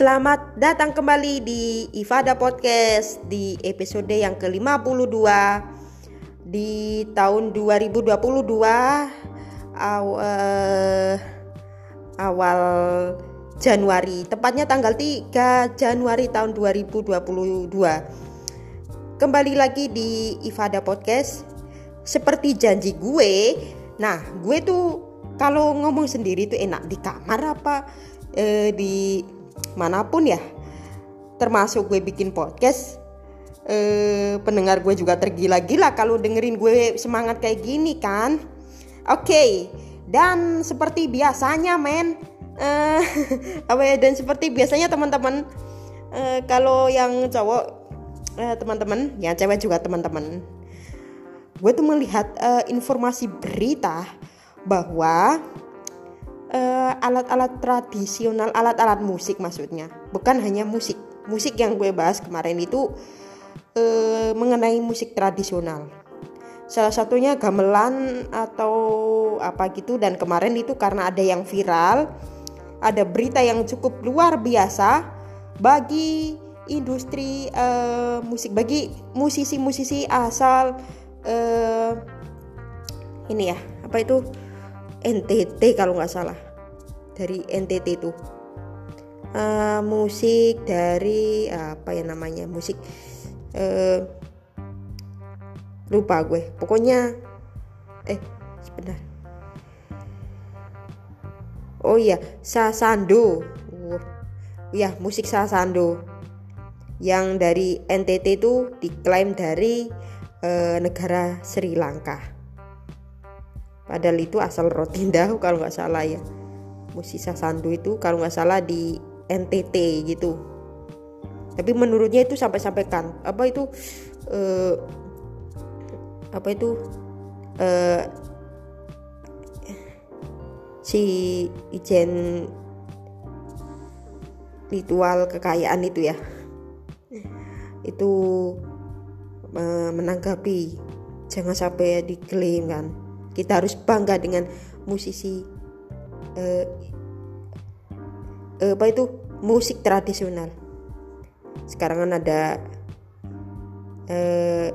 Selamat datang kembali di Ifada Podcast di episode yang ke-52 di tahun 2022 aw, uh, awal Januari, tepatnya tanggal 3 Januari tahun 2022. Kembali lagi di Ifada Podcast. Seperti janji gue, nah gue tuh kalau ngomong sendiri tuh enak di kamar apa eh, di mana pun ya termasuk gue bikin podcast eh, pendengar gue juga tergila-gila kalau dengerin gue semangat kayak gini kan oke okay. dan seperti biasanya men eh, apa ya dan seperti biasanya teman-teman eh, kalau yang cowok eh, teman-teman yang cewek juga teman-teman gue tuh melihat eh, informasi berita bahwa uh, alat-alat tradisional, alat-alat musik maksudnya, bukan hanya musik. Musik yang gue bahas kemarin itu uh, mengenai musik tradisional. Salah satunya gamelan atau apa gitu dan kemarin itu karena ada yang viral, ada berita yang cukup luar biasa bagi industri uh, musik bagi musisi-musisi asal uh, ini ya apa itu NTT kalau nggak salah. Dari NTT itu. Uh, musik dari apa ya namanya musik uh, lupa gue. Pokoknya eh sebentar. Oh iya Sasando. Uh, ya musik Sasando. Yang dari NTT itu diklaim dari uh, negara Sri Lanka padahal itu asal Rotinda kalau nggak salah ya. Musisa Sandu itu kalau nggak salah di NTT gitu. Tapi menurutnya itu sampai kan apa itu uh, apa itu uh, si ijen ritual kekayaan itu ya. Itu uh, menanggapi jangan sampai diklaim kan kita harus bangga dengan musisi uh, uh, apa itu? Musik tradisional. Sekarang kan ada uh,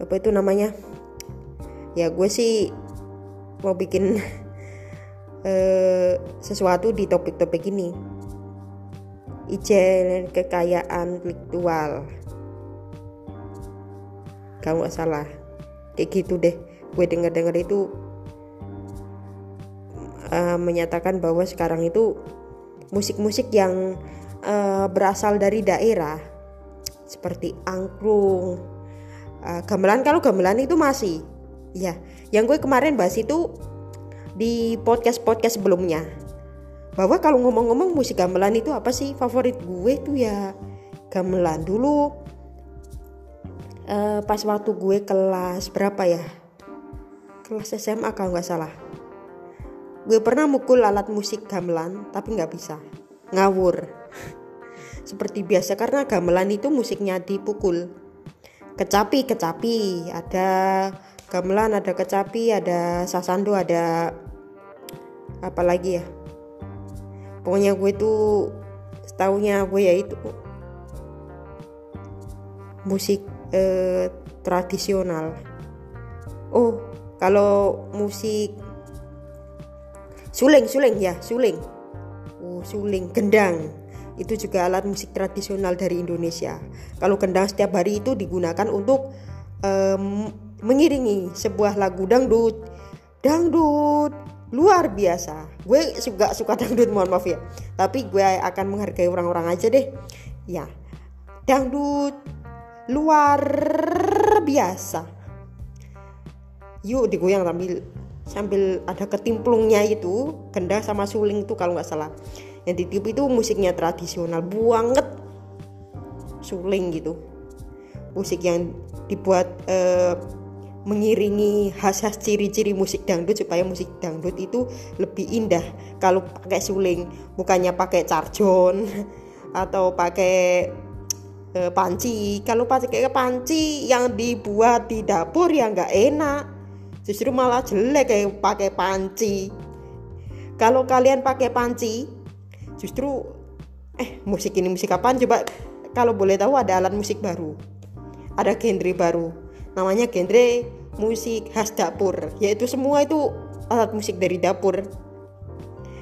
apa itu namanya? Ya gue sih mau bikin uh, sesuatu di topik-topik ini. Ijen kekayaan intelektual kamu salah kayak gitu deh gue dengar-dengar itu uh, menyatakan bahwa sekarang itu musik-musik yang uh, berasal dari daerah seperti angklung, uh, gamelan kalau gamelan itu masih ya. Yang gue kemarin bahas itu di podcast-podcast sebelumnya bahwa kalau ngomong-ngomong musik gamelan itu apa sih favorit gue tuh ya gamelan dulu uh, pas waktu gue kelas berapa ya kelas SMA kalau nggak salah. Gue pernah mukul alat musik gamelan tapi nggak bisa. Ngawur. Seperti biasa karena gamelan itu musiknya dipukul. Kecapi kecapi. Ada gamelan ada kecapi ada sasando ada apa lagi ya? Pokoknya gue tuh setahunya gue ya itu musik eh, tradisional. Oh kalau musik suling suling ya suling. Oh suling gendang. Itu juga alat musik tradisional dari Indonesia. Kalau gendang setiap hari itu digunakan untuk um, mengiringi sebuah lagu dangdut. Dangdut luar biasa. Gue juga suka dangdut mohon maaf ya. Tapi gue akan menghargai orang-orang aja deh. Ya. Dangdut luar biasa yuk digoyang sambil sambil ada ketimplungnya itu gendang sama suling itu kalau nggak salah. Yang ditiup itu musiknya tradisional banget. Suling gitu. Musik yang dibuat uh, mengiringi khas-khas ciri-ciri musik dangdut supaya musik dangdut itu lebih indah. Kalau pakai suling bukannya pakai carjon atau pakai uh, panci. Kalau pakai panci yang dibuat di dapur ya nggak enak justru malah jelek kayak pakai panci. Kalau kalian pakai panci justru eh musik ini musik apaan? Coba kalau boleh tahu ada alat musik baru. Ada genre baru. Namanya genre musik khas dapur. Yaitu semua itu alat musik dari dapur.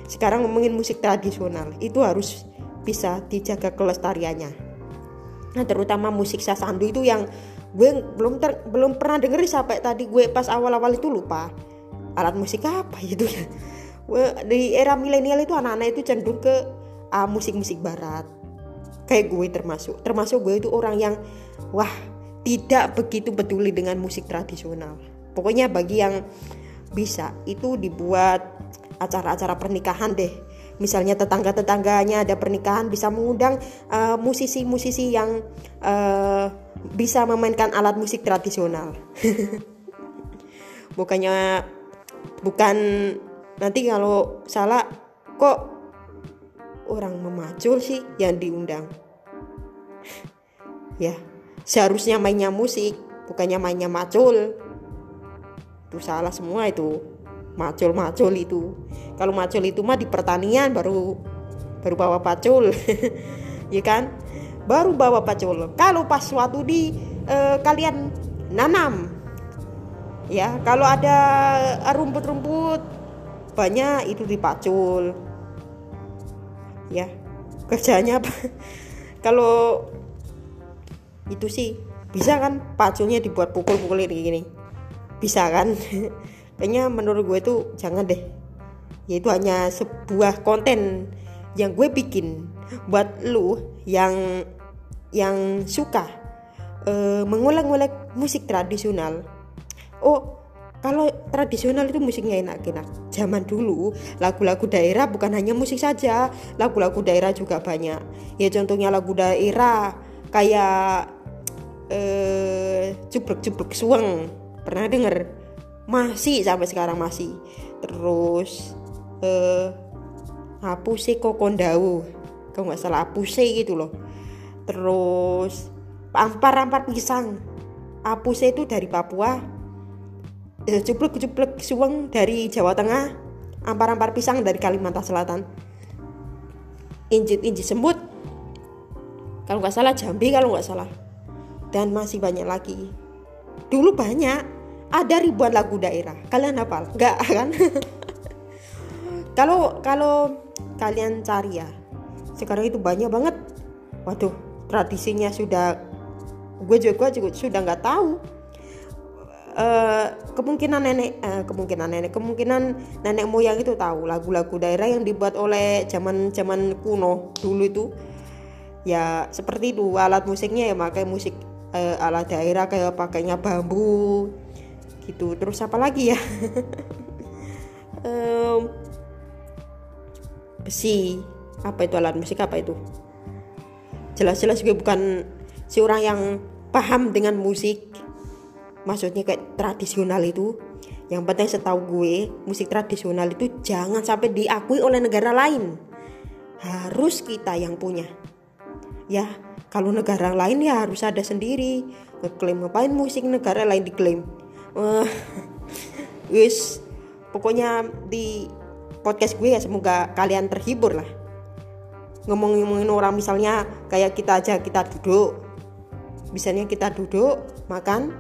Sekarang ngomongin musik tradisional. Itu harus bisa dijaga kelestariannya. Nah terutama musik sasandu itu yang gue belum ter, belum pernah denger sampai tadi gue pas awal-awal itu lupa. Alat musik apa itu ya? Di era milenial itu anak-anak itu cenderung ke uh, musik-musik barat. Kayak gue termasuk. Termasuk gue itu orang yang wah tidak begitu peduli dengan musik tradisional. Pokoknya bagi yang bisa itu dibuat acara-acara pernikahan deh misalnya tetangga-tetangganya ada pernikahan bisa mengundang uh, musisi-musisi yang uh, bisa memainkan alat musik tradisional. Bukannya bukan nanti kalau salah kok orang memacul sih yang diundang. ya, seharusnya mainnya musik, bukannya mainnya macul. Itu salah semua itu. Macul-macul itu. Kalau macul itu mah di pertanian baru baru bawa pacul. ya kan? baru bawa pacul kalau pas waktu di uh, kalian nanam ya kalau ada rumput-rumput banyak itu dipacul ya kerjanya apa kalau itu sih bisa kan paculnya dibuat pukul-pukul ini gini bisa kan kayaknya menurut gue tuh jangan deh. Ya itu hanya sebuah konten yang gue bikin buat lu yang yang suka uh, mengulang-ulang musik tradisional. Oh kalau tradisional itu musiknya enak-enak. Zaman dulu lagu-lagu daerah bukan hanya musik saja lagu-lagu daerah juga banyak. Ya contohnya lagu daerah kayak eh cubruk-cubruk suweng. Pernah denger masih sampai sekarang masih. Terus eh apa sih kokondau kalau nggak salah apuse gitu loh. Terus ampar-ampar pisang. Apuse itu dari Papua. Eh, cupluk-cupluk suweng dari Jawa Tengah. Ampar-ampar pisang dari Kalimantan Selatan. Injit-injit semut kalau nggak salah Jambi kalau nggak salah. Dan masih banyak lagi. Dulu banyak ada ribuan lagu daerah. Kalian hafal? Nggak kan? Kalau kalau kalian cari ya sekarang itu banyak banget. Waduh tradisinya sudah gue juga juga sudah nggak tahu. Uh, kemungkinan nenek uh, kemungkinan nenek kemungkinan nenek moyang itu tahu lagu-lagu daerah yang dibuat oleh zaman zaman kuno dulu itu. Ya seperti itu alat musiknya ya pakai musik uh, alat daerah kayak pakainya bambu gitu. Terus apa lagi ya? Um, besi. Apa itu alat musik? Apa itu? Jelas-jelas gue bukan si orang yang paham dengan musik. Maksudnya kayak tradisional itu. Yang penting setahu gue musik tradisional itu jangan sampai diakui oleh negara lain. Harus kita yang punya. Ya kalau negara lain ya harus ada sendiri. Ngeklaim ngapain musik negara lain diklaim uh, pokoknya di podcast gue ya semoga kalian terhibur lah. Ngomong-ngomongin orang misalnya kayak kita aja kita duduk. Misalnya kita duduk makan.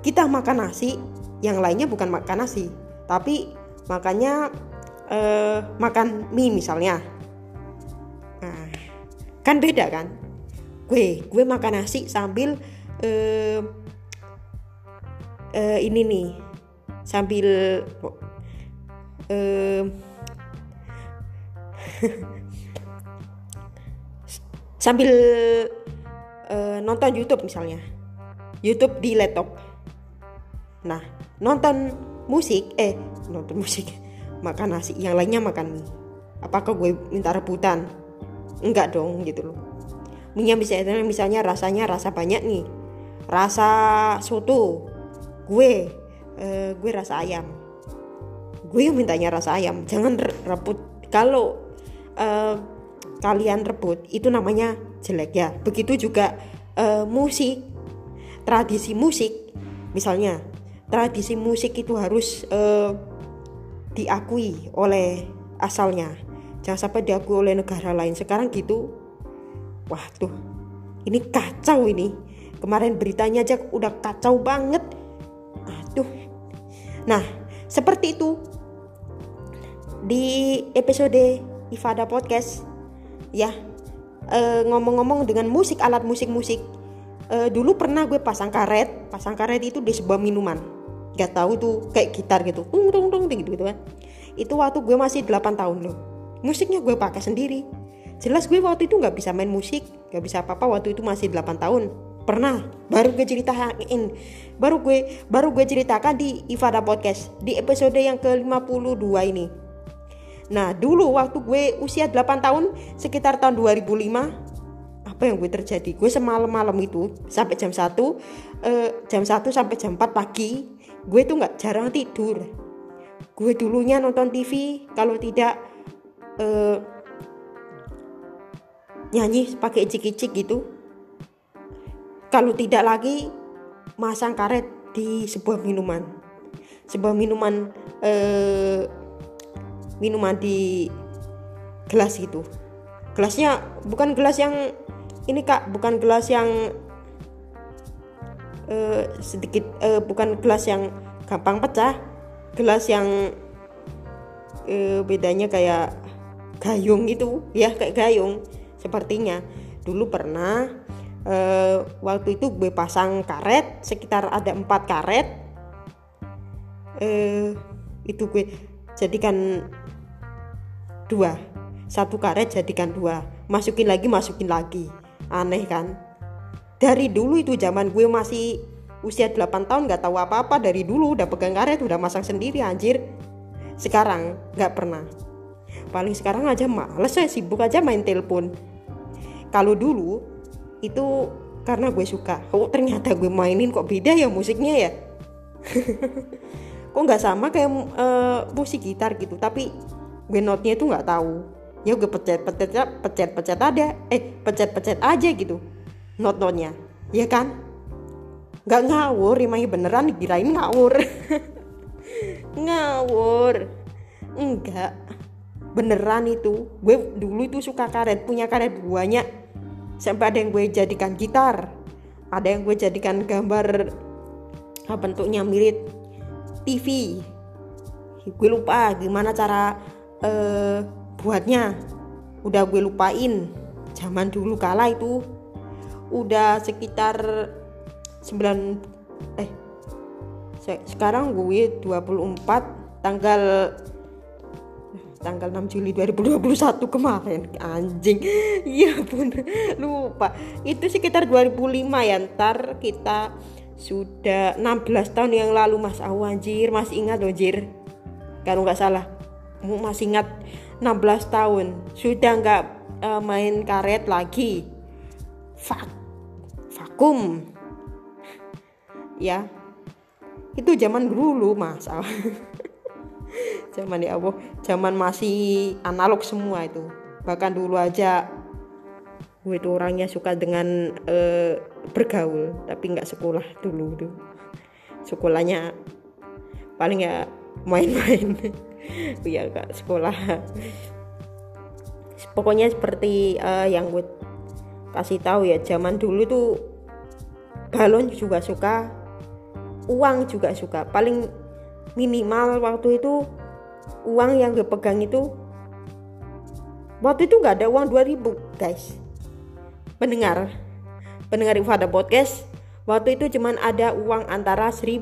Kita makan nasi yang lainnya bukan makan nasi. Tapi makannya eh, makan mie misalnya. Nah, kan beda kan? Gue gue makan nasi sambil eh, eh, ini nih sambil eh, sambil uh, nonton YouTube misalnya. YouTube di laptop. Nah nonton musik eh nonton musik makan nasi yang lainnya makan mie. Apakah gue minta rebutan? Enggak dong gitu loh. Mie misalnya misalnya rasanya rasa banyak nih. Rasa soto gue uh, gue rasa ayam. Gue yang mintanya rasa ayam jangan rebut. Kalau uh, kalian rebut itu namanya jelek ya. Begitu juga uh, musik. Tradisi musik misalnya tradisi musik itu harus uh, diakui oleh asalnya. Jangan sampai diakui oleh negara lain. Sekarang gitu wah tuh ini kacau ini. Kemarin beritanya aja udah kacau banget nah seperti itu di episode Ifada Podcast ya. Ngomong ngomong-ngomong dengan musik alat musik musik uh, dulu pernah gue pasang karet. Pasang karet itu di sebuah minuman. Gak tahu tuh kayak gitar gitu. Tung tung tung gitu, gitu kan. Itu waktu gue masih 8 tahun loh. Musiknya gue pakai sendiri. Jelas gue waktu itu nggak bisa main musik. Nggak bisa apa-apa waktu itu masih 8 tahun pernah baru gue ceritain. Baru gue baru gue ceritakan di Ifada Podcast di episode yang ke 52 ini. Nah dulu waktu gue usia 8 tahun sekitar tahun 2005 apa yang gue terjadi? Gue semalam malam itu sampai jam 1 eh, jam 1 sampai jam 4 pagi gue tuh nggak jarang tidur. Gue dulunya nonton TV kalau tidak eh, nyanyi pakai icik-icik gitu kalau tidak lagi masang karet di sebuah minuman. Sebuah minuman eh, minuman di gelas itu gelasnya bukan gelas yang ini kak. Bukan gelas yang eh, sedikit eh, bukan gelas yang gampang pecah. Gelas yang eh, bedanya kayak gayung itu ya kayak gayung. Sepertinya. Dulu pernah uh, waktu itu gue pasang karet sekitar ada empat karet. Uh, itu gue jadikan dua. Satu karet jadikan dua. Masukin lagi masukin lagi. Aneh kan? Dari dulu itu zaman gue masih usia 8 tahun nggak tahu apa-apa. Dari dulu udah pegang karet udah masang sendiri anjir. Sekarang nggak pernah. Paling sekarang aja males saya sibuk aja main telepon. Kalau dulu itu karena gue suka. Oh ternyata gue mainin kok beda ya musiknya ya? Kok nggak sama kayak uh, musik gitar gitu? Tapi gue notnya itu nggak tahu. Ya gue pencet pencet pencet pencet ada. Eh pencet pencet aja gitu. Not notnya ya kan? Nggak ngawur emangnya beneran dikirain ngawur. Ngawur. Enggak beneran itu. Gue dulu itu suka karet punya karet banyak sampai ada yang gue jadikan gitar. Ada yang gue jadikan gambar ah, bentuknya mirip TV gue lupa gimana cara uh, buatnya. Udah gue lupain. Zaman dulu kala itu. Udah sekitar 9 eh sekarang gue 24 tanggal tanggal 6 Juli 2021 kemarin. Anjing. Iya pun lupa. Itu sekitar 2005 ya. Ntar kita sudah 16 tahun yang lalu mas. Aku anjir. Masih ingat loh jir. Kalau nggak salah. Masih ingat 16 tahun. Sudah nggak uh, main karet lagi. Fak vakum. Ya. Itu zaman dulu mas zaman ya Allah zaman masih analog semua itu. Bahkan dulu aja gue itu orangnya suka dengan uh, bergaul tapi nggak sekolah dulu tuh sekolahnya paling ya main-main. Ya gak sekolah. Pokoknya seperti uh, yang gue kasih tahu ya zaman dulu tuh balon juga suka uang juga suka. Paling minimal waktu itu uang yang gue pegang itu waktu itu nggak ada uang 2000 guys. Pendengar pendengar Ifada Podcast waktu itu cuman ada uang antara 1000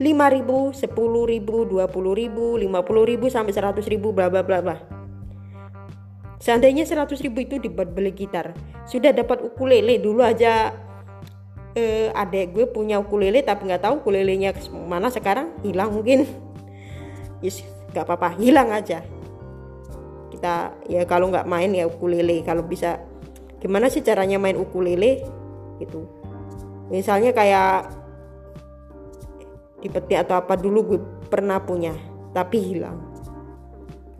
5000 10000 20000 50000 sampai 100000 bla bla bla bla. Seandainya 100 ribu itu dibuat beli gitar Sudah dapat ukulele dulu aja eh, adek gue punya ukulele tapi nggak tahu ukulelenya mana sekarang hilang mungkin. Yes nggak apa-apa hilang aja. Kita ya kalau nggak main ya ukulele. Kalau bisa gimana sih caranya main ukulele? Itu misalnya kayak di peti atau apa dulu gue pernah punya tapi hilang.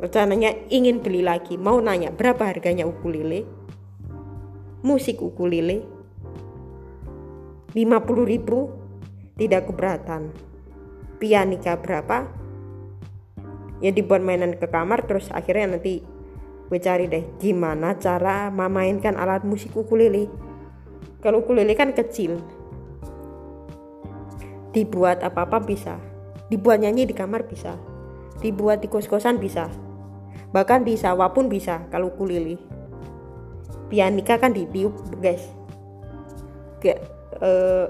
Rencananya ingin beli lagi. Mau nanya berapa harganya ukulele? Musik ukulele 50 ribu tidak keberatan. Pianika berapa? Ya dibuat mainan ke kamar terus akhirnya nanti gue cari deh gimana cara memainkan alat musik ukulele. Kalau ukulele kan kecil. Dibuat apa-apa bisa. Dibuat nyanyi di kamar bisa. Dibuat di kos-kosan bisa. Bahkan di sawah pun bisa kalau ukulele. Pianika kan di tiup guys. Kayak uh,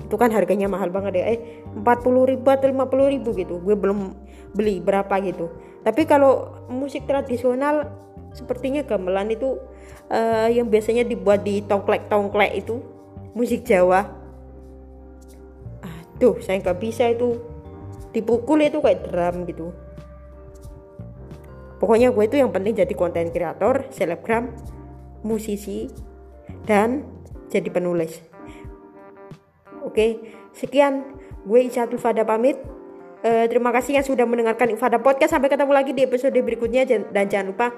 itu kan harganya mahal banget ya. Eh 40 ribu atau 50 ribu gitu. Gue belum beli berapa gitu. Tapi kalau musik tradisional sepertinya gamelan itu uh, yang biasanya dibuat di tongklek-tongklek itu musik Jawa. Aduh saya nggak bisa itu. Dipukul itu kayak drum gitu. Pokoknya gue itu yang penting jadi konten kreator selebgram musisi dan jadi penulis Oke, sekian gue Isyatul Fada pamit. Uh, terima kasih yang sudah mendengarkan Ifada Podcast. Sampai ketemu lagi di episode berikutnya dan jangan lupa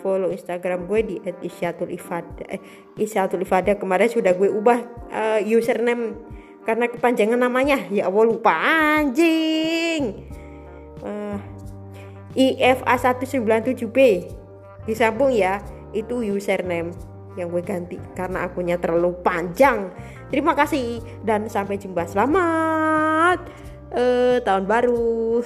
follow Instagram gue di @isyatul ifada. Eh, isyatul ifada kemarin sudah gue ubah uh, username karena kepanjangan namanya. Ya Allah lupa anjing. Uh, IFA197B disambung ya itu username yang gue ganti karena akunnya terlalu panjang. Terima kasih dan sampai jumpa. Selamat uh, tahun baru.